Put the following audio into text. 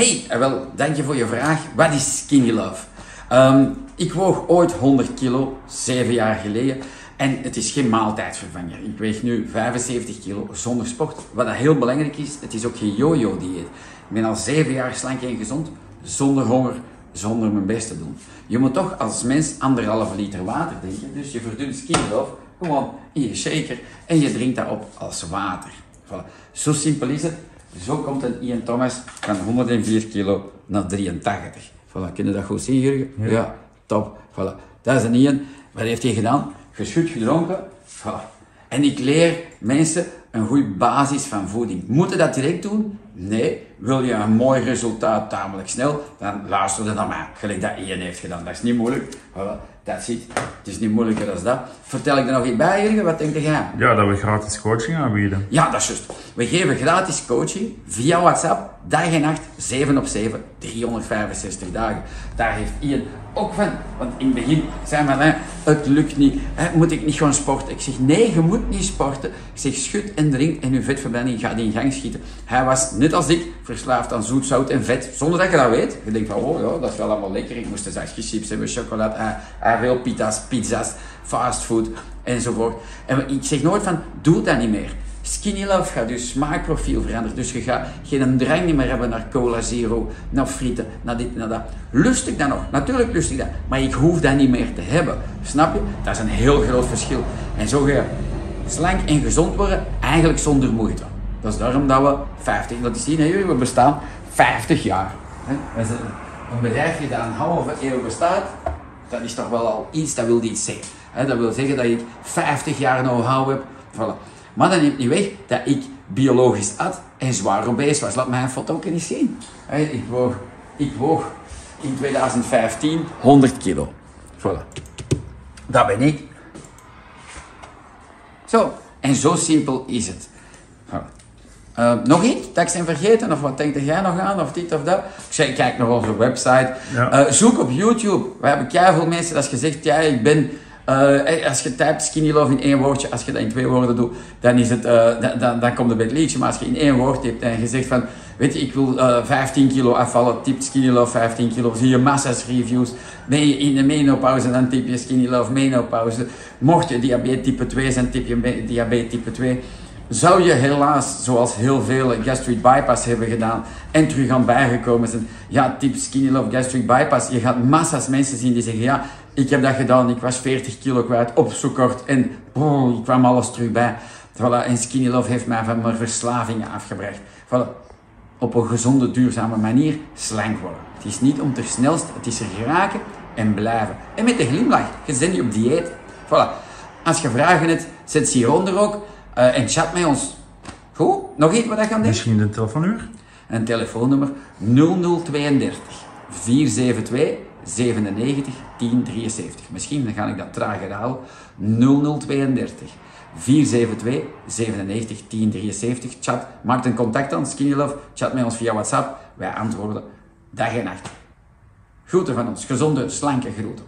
Hey, wel, dank je voor je vraag. Wat is Skinny Love? Ehm, ik woog ooit 100 kilo, 7 jaar geleden. En het is geen maaltijdvervanger. Ik weeg nu 75 kilo zonder sport. Wat dat heel belangrijk is, het is ook geen yo-yo-dieet. Ik ben al 7 jaar slank en gezond, zonder honger, zonder mijn best te doen. Je moet toch als mens anderhalve liter water drinken. Dus je verdunt Skinny Love gewoon in je shaker en je drinkt dat op als water. Voilà. Zo simpel is het. Zo komt een Ian Thomas van 104 kilo naar 83. Voilà, kun je dat goed zien, Jurgen? Ja. top. Voilà. Dat is een Ian. Wat heeft hij gedaan? Geschud, gedronken. Voilà. En ik leer mensen een goede basis van voeding. Moeten dat direct doen? Nee. Wil je een mooi resultaat tamelijk snel? Dan luister je naar mij. Gelijk dat Ian heeft gedaan. Dat is niet moeilijk. Voilà. Dat zit. Het is niet moeilijker dan dat. Vertel ik er nog iets bij, Jurgen? Wat denk jij? Ja, dat we gratis coaching aanbieden. Ja, dat is juist. We geven gratis coaching via WhatsApp, dag en nacht, 7 op 7, 365 dagen. Daar heeft Ian ook van. Want in het begin zei men, hè, het lukt niet, hè, moet ik niet gewoon sporten? Ik zeg, nee, je moet niet sporten. Ik zeg, schud en drink en je vetverbranding gaat in gang schieten. Hij was, net als ik, verslaafd aan zoet, zout en vet, zonder dat je dat weet. Je denkt van, oh ja, dat is wel allemaal lekker. Ik moest een zakje chips hebben, chocolade, hij, hij veel pita's, pizza's, fastfood enzovoort. En ik zeg nooit van, doe dat niet meer. Skinny Love gaat je smaakprofiel veranderen. Dus je gaat geen drang meer hebben naar cola zero, naar frieten, naar dit, naar dat. Lust ik dat nog? Natuurlijk lust ik dat. Maar ik hoef dat niet meer te hebben. Snap je? Dat is een heel groot verschil. En zo ga je slank en gezond worden, eigenlijk zonder moeite. Dat is daarom dat we 50, dat is hier, we bestaan 50 jaar. Een bedrijfje dat een halve eeuw bestaat, dat is toch wel al iets, dat wil iets zeggen. Dat wil zeggen dat ik 50 jaar know-how heb. Voilà. Maar dat neemt niet weg dat ik biologisch at en zwaar obese was. Laat mij een foto ook eens zien. Ik woog, ik in 2015 100 kilo. Voilà. Dat ben ik. Zo. En zo simpel is het. Uh, nog iets dat ik zijn vergeten? Of wat denkt jij nog aan? Of dit of dat? Ik zeg, kijk nog onze website. Ja. Uh, zoek op YouTube. We hebben veel mensen dat gezegd, ja, ik ben uh, als je typt skinny love in één woordje, als je dat in twee woorden doet, dan, is het, uh, dan, dan, komt het bij het liedje. Maar als je in één woord hebt en je zegt van, weet je, ik wil uh, eh, 15 kilo afvallen, typ skinny love 15 kilo, zie je massa's reviews. Ben in de menopauze, dan typ je skinny love menopauze. Mocht je diabetes type 2 zijn, typ je diabetes type 2 zou je helaas, zoals heel veel gastric bypass hebben gedaan en terug aan bijgekomen zijn, ja, type skinny love gastric bypass, je gaat massa's mensen zien die zeggen, ja, ik heb dat gedaan, ik was 40 kilo kwijt op zo kort en boom, ik kwam alles terug bij. En Skinny Love heeft mij van mijn verslavingen afgebracht. Voilà, op een gezonde, duurzame manier slank worden. Het is niet om te snelst, het is er geraken en blijven. En met een glimlach, je bent niet op dieet. Voilà. Als je vragen hebt, zet ze hieronder ook uh, en chat met ons. Goed, nog iets wat je gaan denken? Misschien een telefoonnummer? Een telefoonnummer 0032 472 97 1073. Misschien dan ga ik dat trager halen. 0032 472 97 1073. Chat, maak een contact aan Skinny Love. Chat met ons via WhatsApp. Wij antwoorden dag en nacht. Groeten van ons. Gezonde, slanke groeten.